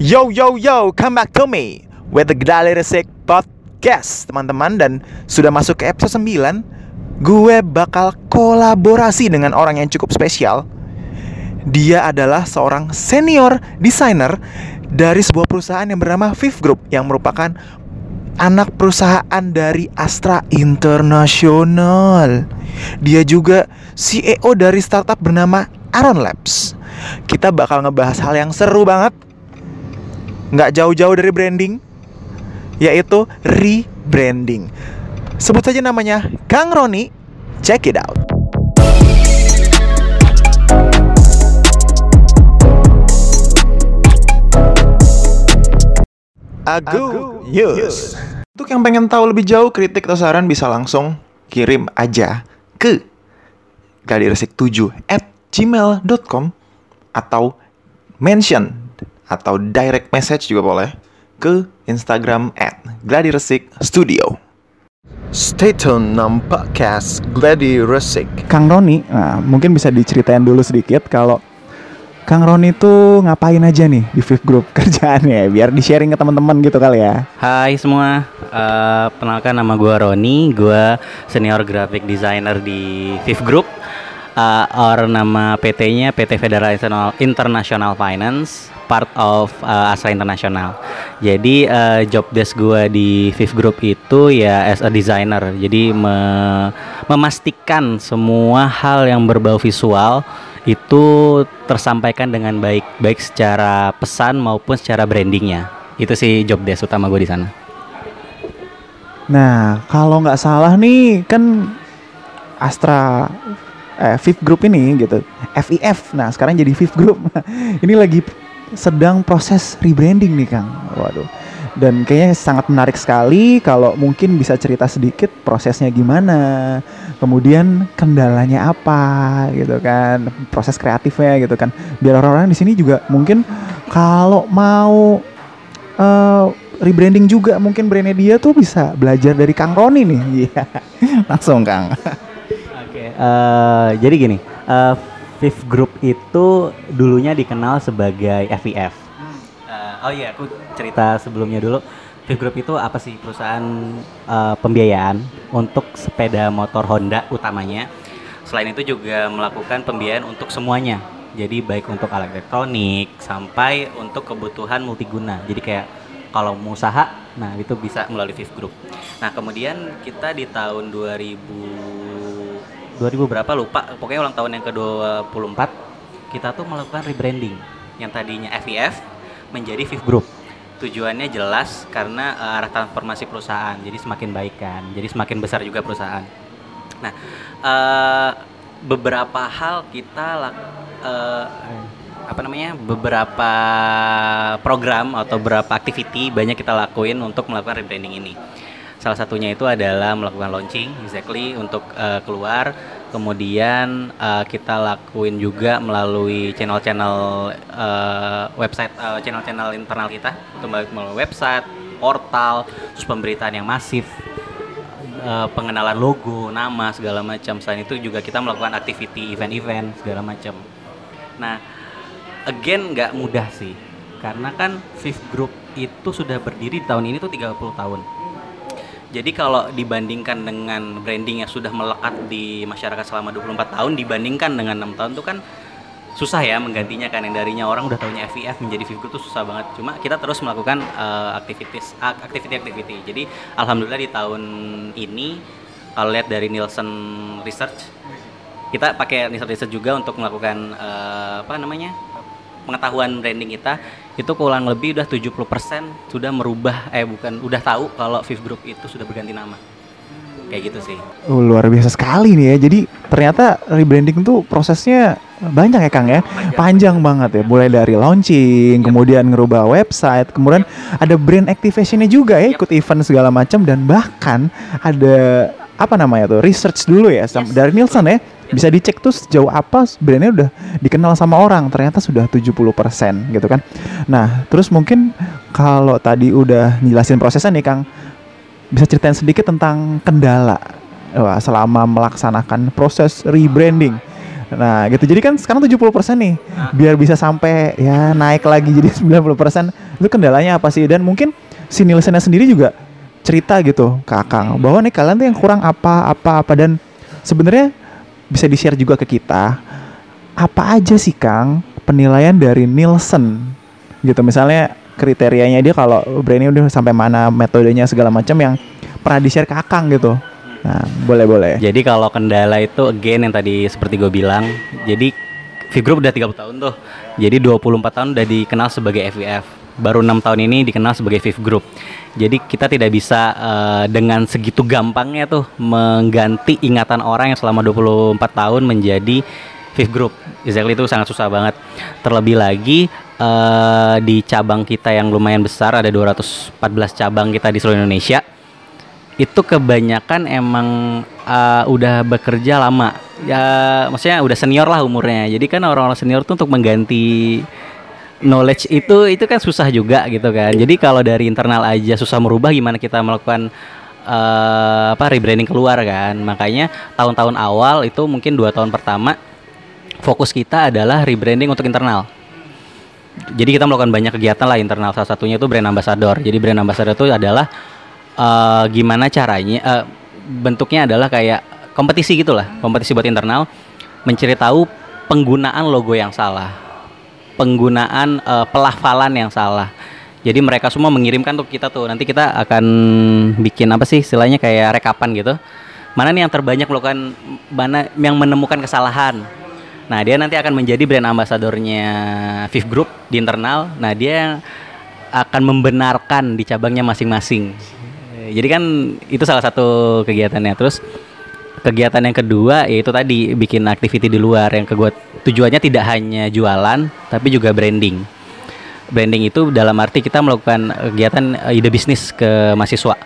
Yo yo yo, come back to me with the Gdali Resik Podcast, teman-teman dan sudah masuk ke episode 9. Gue bakal kolaborasi dengan orang yang cukup spesial. Dia adalah seorang senior designer dari sebuah perusahaan yang bernama Fifth Group yang merupakan anak perusahaan dari Astra International. Dia juga CEO dari startup bernama Aaron Labs. Kita bakal ngebahas hal yang seru banget. Nggak jauh-jauh dari branding, yaitu rebranding. Sebut saja namanya Kang Roni. Check it out. Agu News. Untuk yang pengen tahu lebih jauh kritik atau saran bisa langsung kirim aja ke gadiresik7 at gmail.com atau mention atau direct message juga boleh ke Instagram at Gladiresik Studio. Stay tune nam podcast Gladi Resik. Kang Roni, nah, mungkin bisa diceritain dulu sedikit kalau Kang Roni tuh ngapain aja nih di Fifth Group kerjaannya biar di sharing ke teman-teman gitu kali ya. Hai semua, uh, kenalkan nama gue Roni, gue senior graphic designer di Fifth Group. Uh, or nama PT-nya PT Federal International Finance, part of uh, Astra International. Jadi uh, job desk gue di Fifth Group itu ya as a designer. Jadi me memastikan semua hal yang berbau visual itu tersampaikan dengan baik, baik secara pesan maupun secara brandingnya. Itu sih job desk utama gue di sana. Nah, kalau nggak salah nih kan Astra eh, Fifth Group ini gitu, FIF. Nah, sekarang jadi Fifth Group. ini lagi sedang proses rebranding nih, Kang. Waduh. Dan kayaknya sangat menarik sekali kalau mungkin bisa cerita sedikit prosesnya gimana, kemudian kendalanya apa gitu kan, proses kreatifnya gitu kan. Biar orang-orang di sini juga mungkin kalau mau uh, rebranding juga mungkin brandnya dia tuh bisa belajar dari Kang Roni nih. Iya. Langsung Kang. Uh, jadi gini, uh, Fifth Group itu dulunya dikenal sebagai FIF. Uh, oh iya, aku cerita sebelumnya dulu. Fifth Group itu apa sih perusahaan uh, pembiayaan untuk sepeda motor Honda utamanya. Selain itu juga melakukan pembiayaan untuk semuanya. Jadi baik untuk alat elektronik sampai untuk kebutuhan multiguna. Jadi kayak kalau mau usaha, nah itu bisa melalui Fifth Group. Nah kemudian kita di tahun 2000 2000 berapa lupa, pokoknya ulang tahun yang ke-24 kita tuh melakukan rebranding yang tadinya FIF menjadi Fifth Group. Tujuannya jelas karena uh, arah transformasi perusahaan, jadi semakin baik kan, jadi semakin besar juga perusahaan. Nah, uh, beberapa hal kita uh, apa namanya beberapa program atau beberapa activity banyak kita lakuin untuk melakukan rebranding ini. Salah satunya itu adalah melakukan launching exactly untuk uh, keluar. Kemudian uh, kita lakuin juga melalui channel-channel uh, website channel-channel internal kita, melalui website, portal, terus pemberitaan yang masif, uh, pengenalan logo, nama segala macam. Selain itu juga kita melakukan activity event-event segala macam. Nah, again nggak mudah sih karena kan Fifth Group itu sudah berdiri tahun ini tuh 30 tahun jadi kalau dibandingkan dengan branding yang sudah melekat di masyarakat selama 24 tahun dibandingkan dengan enam tahun tuh kan susah ya menggantinya kan. Yang darinya orang udah tahunya FIF menjadi Group tuh susah banget. Cuma kita terus melakukan uh, aktivitas activity jadi alhamdulillah di tahun ini kalau lihat dari Nielsen Research kita pakai Nielsen Research juga untuk melakukan uh, apa namanya pengetahuan branding kita itu kurang lebih udah 70% sudah merubah eh bukan udah tahu kalau Fifth Group itu sudah berganti nama. Kayak gitu sih. Oh, luar biasa sekali nih ya. Jadi ternyata rebranding tuh prosesnya banyak ya Kang ya. Panjang, Panjang banget ya. Mulai dari launching, yep. kemudian ngerubah website, kemudian yep. ada brand activationnya juga ya, yep. ikut event segala macam dan bahkan ada apa namanya tuh research dulu ya yes. dari Nielsen ya bisa dicek tuh sejauh apa brandnya udah dikenal sama orang ternyata sudah 70% gitu kan. Nah terus mungkin kalau tadi udah jelasin prosesnya nih Kang bisa ceritain sedikit tentang kendala Wah, selama melaksanakan proses rebranding. Nah gitu. Jadi kan sekarang 70% nih Biar bisa sampai ya naik lagi jadi 90% Itu kendalanya apa sih? Dan mungkin si Nielsennya sendiri juga cerita gitu ke Akang bahwa nih kalian tuh yang kurang apa apa apa dan sebenarnya bisa di-share juga ke kita apa aja sih Kang penilaian dari Nielsen gitu misalnya kriterianya dia kalau brandnya udah sampai mana metodenya segala macam yang pernah di-share ke Akang gitu nah boleh boleh Jadi kalau kendala itu again yang tadi seperti gue bilang, jadi Vip Group udah 30 tahun tuh. Jadi 24 tahun udah dikenal sebagai FVF. Baru enam tahun ini dikenal sebagai Vip Group. Jadi kita tidak bisa eh, dengan segitu gampangnya tuh mengganti ingatan orang yang selama 24 tahun menjadi Vip Group. Exactly itu sangat susah banget. Terlebih lagi eh, di cabang kita yang lumayan besar ada 214 cabang kita di seluruh Indonesia itu kebanyakan emang uh, udah bekerja lama ya maksudnya udah senior lah umurnya jadi kan orang-orang senior tuh untuk mengganti knowledge itu itu kan susah juga gitu kan. Jadi kalau dari internal aja susah merubah gimana kita melakukan eh, apa rebranding keluar kan. Makanya tahun-tahun awal itu mungkin dua tahun pertama fokus kita adalah rebranding untuk internal. Jadi kita melakukan banyak kegiatan lah internal. Salah satunya itu brand ambassador. Jadi brand ambassador itu adalah eh, gimana caranya eh, bentuknya adalah kayak kompetisi gitulah. Kompetisi buat internal mencari tahu penggunaan logo yang salah penggunaan eh, pelafalan yang salah jadi mereka semua mengirimkan tuh kita tuh nanti kita akan bikin apa sih istilahnya kayak rekapan gitu mana nih yang terbanyak melakukan mana yang menemukan kesalahan Nah, dia nanti akan menjadi brand ambasadornya Viv Group di internal. Nah, dia akan membenarkan di cabangnya masing-masing. Jadi kan itu salah satu kegiatannya. Terus kegiatan yang kedua yaitu tadi bikin activity di luar yang kedua tujuannya tidak hanya jualan tapi juga branding. Branding itu dalam arti kita melakukan kegiatan eh, ide bisnis ke mahasiswa.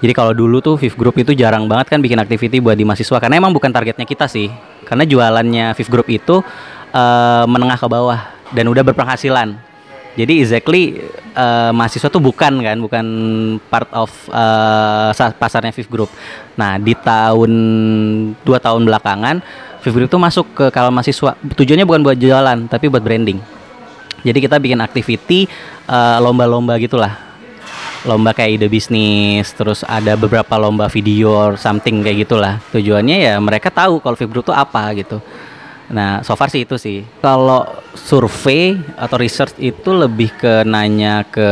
Jadi kalau dulu tuh Viv Group itu jarang banget kan bikin activity buat di mahasiswa karena emang bukan targetnya kita sih. Karena jualannya Viv Group itu eh, menengah ke bawah dan udah berpenghasilan. Jadi exactly eh, mahasiswa tuh bukan kan, bukan part of sa- pasarnya Viv Group. Nah di tahun dua tahun belakangan Viv Group tuh masuk ke kalau mahasiswa. Tujuannya bukan buat jualan tapi buat branding. Jadi kita bikin activity eh, lomba-lomba gitulah lomba kayak ide bisnis, terus ada beberapa lomba video or something kayak gitulah. Tujuannya ya mereka tahu kalau Vip Group itu apa gitu. Nah, so far sih itu sih. Kalau survei atau research itu lebih ke nanya ke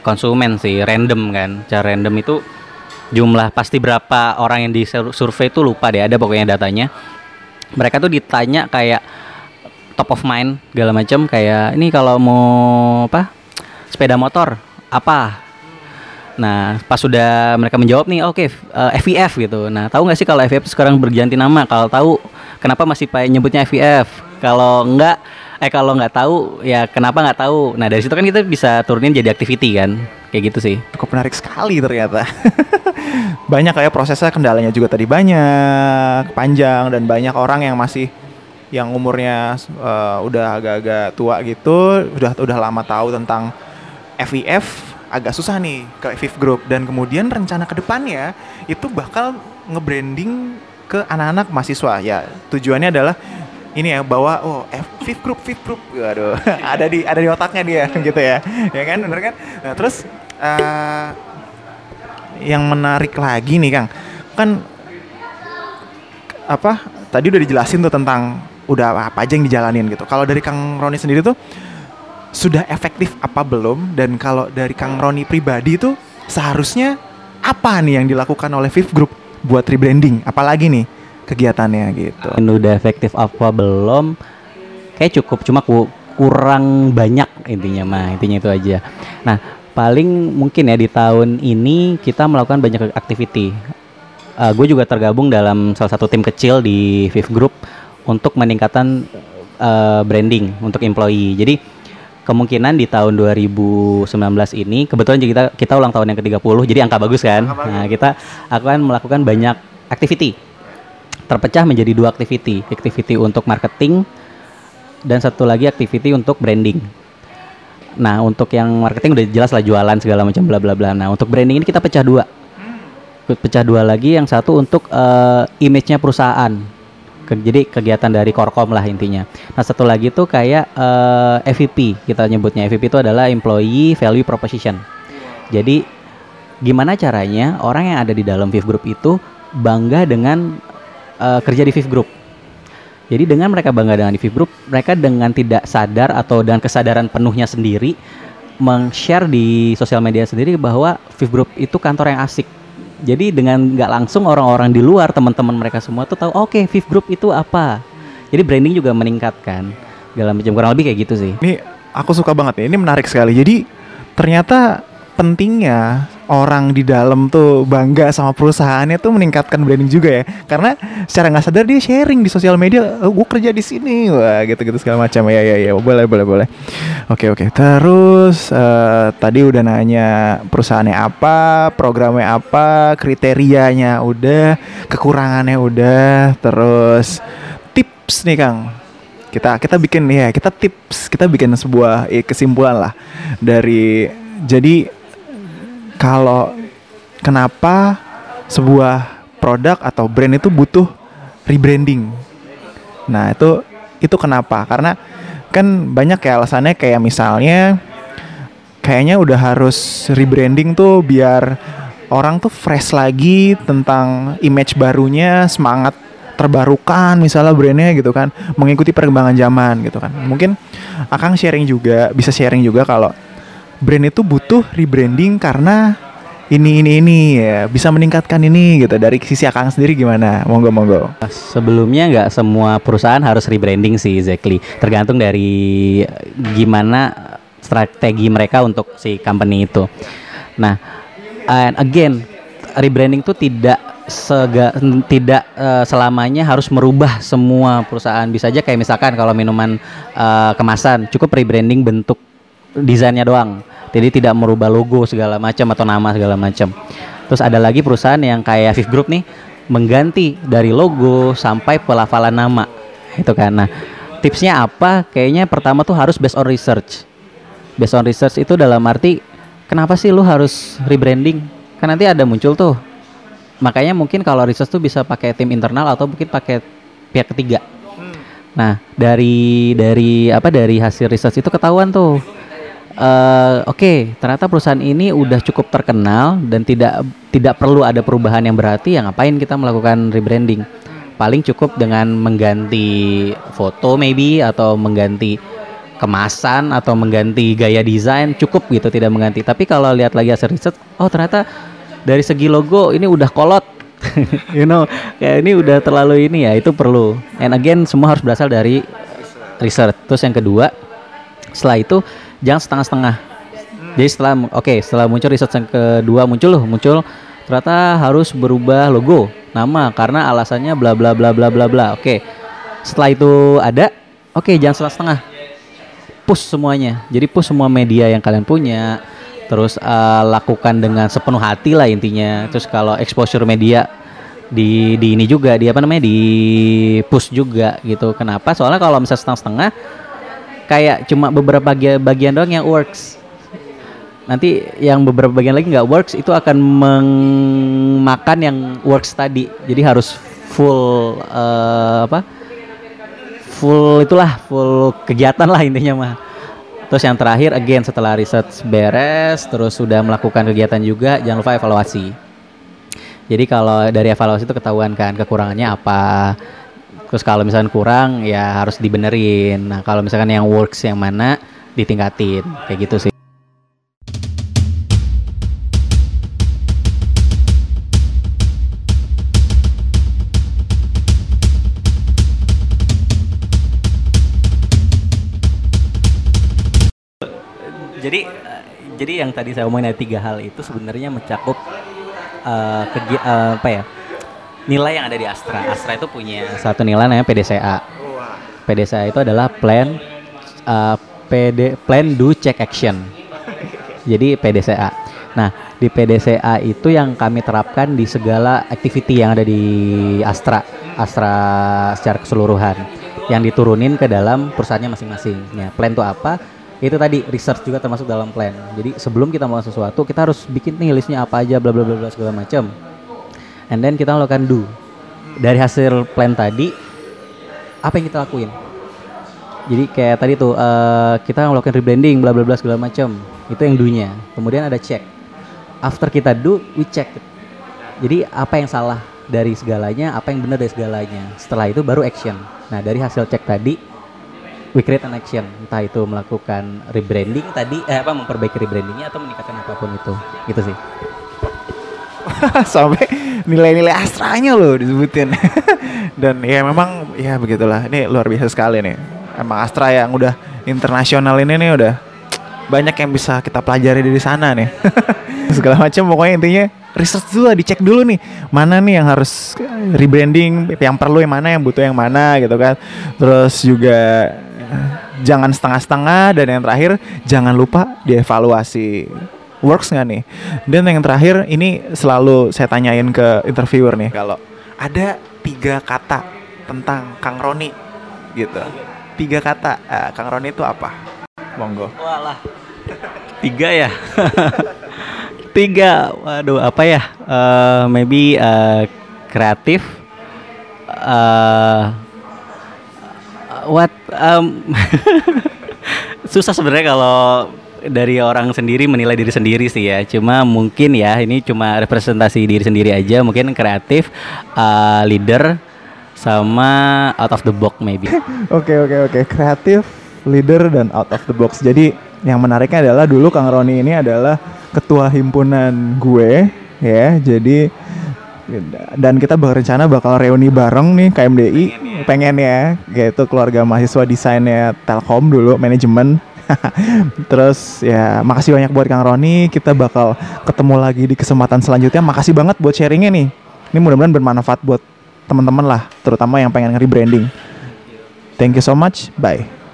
konsumen sih, random kan. Cara random itu jumlah pasti berapa orang yang di sur- survei itu lupa deh, ada pokoknya datanya. Mereka tuh ditanya kayak top of mind segala macam kayak ini kalau mau apa? Sepeda motor apa? Nah, pas sudah mereka menjawab nih, oke, eh, FIF gitu. Nah, tahu nggak sih kalau FIF sekarang berganti nama? Kalau tahu, kenapa masih pakai nyebutnya FIF? Kalau nggak, eh kalau nggak tahu, ya kenapa nggak tahu? Nah, dari situ kan kita bisa turunin jadi activity kan, kayak gitu sih. cukup menarik sekali ternyata. banyak kayak prosesnya kendalanya juga tadi banyak, panjang dan banyak orang yang masih yang umurnya eh, udah agak-agak tua gitu, udah udah lama tahu tentang FIF agak susah nih ke FIF Group dan kemudian rencana ke depannya itu bakal nge-branding ke anak-anak mahasiswa. Ya tujuannya adalah ini ya bahwa oh F- FIF Group FIF Group. Aduh ada di ada di otaknya dia gitu ya. Ya kan bener kan? Nah, terus eh, yang menarik lagi nih Kang kan apa tadi udah dijelasin tuh tentang udah apa aja yang dijalanin gitu. Kalau dari Kang Roni sendiri tuh sudah efektif apa belum? Dan kalau dari Kang Roni pribadi tuh seharusnya apa nih yang dilakukan oleh Viv Group buat rebranding apalagi nih kegiatannya gitu Ini udah efektif apa belum? Kayak cukup, cuma ku- kurang banyak intinya mah, intinya itu aja. Nah, paling mungkin ya di tahun ini kita melakukan banyak activity. gue juga tergabung dalam salah satu tim kecil di Viv Group untuk meningkatkan eh, branding untuk employee. Jadi kemungkinan di tahun 2019 ini kebetulan kita kita ulang tahun yang ke-30 jadi angka bagus kan. Nah, kita akan melakukan banyak activity terpecah menjadi dua activity, activity untuk marketing dan satu lagi activity untuk branding. Nah, untuk yang marketing udah jelas lah jualan segala macam bla bla bla. Nah, untuk branding ini kita pecah dua. Pecah dua lagi, yang satu untuk eh, image-nya perusahaan. Ke- jadi kegiatan dari Korkom lah intinya. Nah satu lagi tuh kayak eh, EVP kita nyebutnya EVP itu adalah Employee Value Proposition. Jadi gimana caranya orang yang ada di dalam Viv Group itu bangga dengan eh, kerja di Viv Group. Jadi dengan mereka bangga dengan di Viv Group, mereka dengan tidak sadar atau dengan kesadaran penuhnya sendiri meng-share di sosial media sendiri bahwa Viv Group itu kantor yang asik. Jadi dengan nggak langsung orang-orang di luar teman-teman mereka semua tuh tahu oke Viv Group itu apa. Jadi branding juga meningkatkan segala macam kurang lebih kayak gitu sih. Ini aku suka banget ya. Ini menarik sekali. Jadi ternyata pentingnya orang di dalam tuh bangga sama perusahaannya tuh meningkatkan branding juga ya. Karena secara nggak sadar dia sharing di sosial media, oh, gue kerja di sini, wah gitu-gitu segala macam ya ya ya. Boleh boleh boleh. Oke oke. Terus eh, tadi udah nanya perusahaannya apa, programnya apa, kriterianya udah, kekurangannya udah, terus tips nih Kang kita kita bikin ya kita tips kita bikin sebuah eh, kesimpulan lah dari jadi kalau kenapa sebuah produk atau brand itu butuh rebranding? Nah itu itu kenapa? Karena kan banyak ya alasannya kayak misalnya kayaknya udah harus rebranding tuh biar orang tuh fresh lagi tentang image barunya semangat terbarukan misalnya brandnya gitu kan mengikuti perkembangan zaman gitu kan. Mungkin Akang sharing juga bisa sharing juga kalau brand itu butuh rebranding karena ini ini ini ya bisa meningkatkan ini gitu dari sisi Akang sendiri gimana monggo monggo Sebelumnya nggak semua perusahaan harus rebranding sih exactly. Tergantung dari gimana strategi mereka untuk si company itu. Nah, and again rebranding itu tidak sega, tidak eh, selamanya harus merubah semua perusahaan. Bisa aja kayak misalkan kalau minuman eh, kemasan cukup rebranding bentuk desainnya doang. Jadi tidak merubah logo segala macam atau nama segala macam. Terus ada lagi perusahaan yang kayak Viv Group nih mengganti dari logo sampai pelafalan nama. Itu kan. Nah, tipsnya apa? Kayaknya pertama tuh harus based on research. Based on research itu dalam arti kenapa sih lu harus rebranding? Kan nanti ada muncul tuh. Makanya mungkin kalau research tuh bisa pakai tim internal atau mungkin pakai pihak ketiga. Nah, dari dari apa dari hasil research itu ketahuan tuh eh oke, ternyata perusahaan ini udah cukup terkenal dan tidak tidak perlu ada perubahan yang berarti. Ya ngapain kita melakukan rebranding? Paling cukup dengan mengganti foto maybe atau mengganti kemasan atau mengganti gaya desain cukup gitu tidak mengganti. Tapi kalau lihat lagi hasil riset, oh ternyata dari segi logo ini udah kolot. you know, kayak ini udah terlalu ini ya, itu perlu. And again semua harus berasal dari research. Terus yang kedua, setelah itu jangan setengah-setengah. Jadi setelah oke, setelah muncul riset yang kedua muncul loh, muncul ternyata harus berubah logo, nama karena alasannya bla bla bla bla bla bla. Oke. Setelah itu ada, oke jangan setengah-setengah. Push semuanya. Jadi push semua media yang kalian punya. Terus eh, lakukan dengan sepenuh hati lah intinya. Terus kalau exposure media di di ini juga di apa namanya di push juga gitu. Kenapa? Soalnya kalau misalnya setengah-setengah kayak cuma beberapa bagian, bagian doang yang works. Nanti yang beberapa bagian lagi nggak works itu akan memakan yang works tadi. Jadi harus full eh, apa? Full itulah full kegiatan lah intinya mah. Terus yang terakhir again setelah riset beres terus sudah melakukan kegiatan juga jangan lupa evaluasi. Jadi kalau dari evaluasi itu ketahuan kan kekurangannya apa. Terus kalau misalkan kurang ya harus dibenerin. Nah, kalau misalkan yang works yang mana ditingkatin. Kayak gitu sih. Jadi jadi yang tadi saya omongin ada tiga hal itu sebenarnya mencakup eh, kegi- eh, apa ya? Nilai yang ada di Astra. Astra itu punya satu nilai namanya PDCA. PDCA itu adalah plan eh, PD plan do check action. Jadi PDCA. Nah, di PDCA itu yang kami terapkan di segala activity yang ada di Astra, Astra secara keseluruhan, yang diturunin ke dalam perusahaannya masing-masing. Ya, plan itu apa? Itu tadi research juga termasuk dalam plan. Jadi sebelum kita mau sesuatu, kita harus bikin nih listnya apa aja, bla bla bla segala macam. And then kita melakukan do. Dari hasil plan tadi, apa yang kita lakuin. Jadi kayak tadi tuh eh, kita melakukan rebranding bla bla bla segala macam. Itu yang do-nya. Kemudian ada check. After kita do, we check. Jadi apa yang salah dari segalanya, apa yang benar dari segalanya. Setelah itu baru action. Nah, dari hasil cek tadi we create an action. Entah itu melakukan rebranding tadi eh apa memperbaiki rebrandingnya atau meningkatkan apa pun itu. Gitu sih. sampai nilai-nilai astranya loh disebutin. Dan ya memang ya begitulah. Ini luar biasa sekali nih. Emang Astra yang udah internasional ini nih udah banyak yang bisa kita pelajari dari sana nih. Segala macam pokoknya intinya research dulu dicek dulu nih. Mana nih yang harus rebranding yang perlu yang mana yang butuh yang mana gitu kan. Terus juga eh, jangan setengah-setengah dan yang terakhir jangan lupa dievaluasi works nggak nih dan yang terakhir ini selalu saya tanyain ke interviewer nih kalau ada tiga kata tentang Kang Roni gitu tiga kata eh, Kang Roni itu apa monggo Walah. Tiga ya. Tiga. Waduh, apa ya? Eh, maybe eh, kreatif. eh what? um, susah sebenarnya kalau dari orang sendiri menilai diri sendiri sih ya. Cuma mungkin ya ini cuma representasi diri sendiri aja. Mungkin kreatif, eh, leader, sama out of the box maybe. Oke oke oke kreatif, leader dan out of the box. Jadi yang menariknya adalah dulu Kang Roni ini adalah ketua himpunan gue ya. Jadi dan kita berencana bakal reuni bareng nih KMDI pengen ya gitu keluarga mahasiswa desainnya Telkom dulu manajemen Terus ya makasih banyak buat Kang Roni. Kita bakal ketemu lagi di kesempatan selanjutnya. Makasih banget buat sharingnya nih. Ini mudah-mudahan bermanfaat buat teman-teman lah, terutama yang pengen rebranding. Thank you so much. Bye.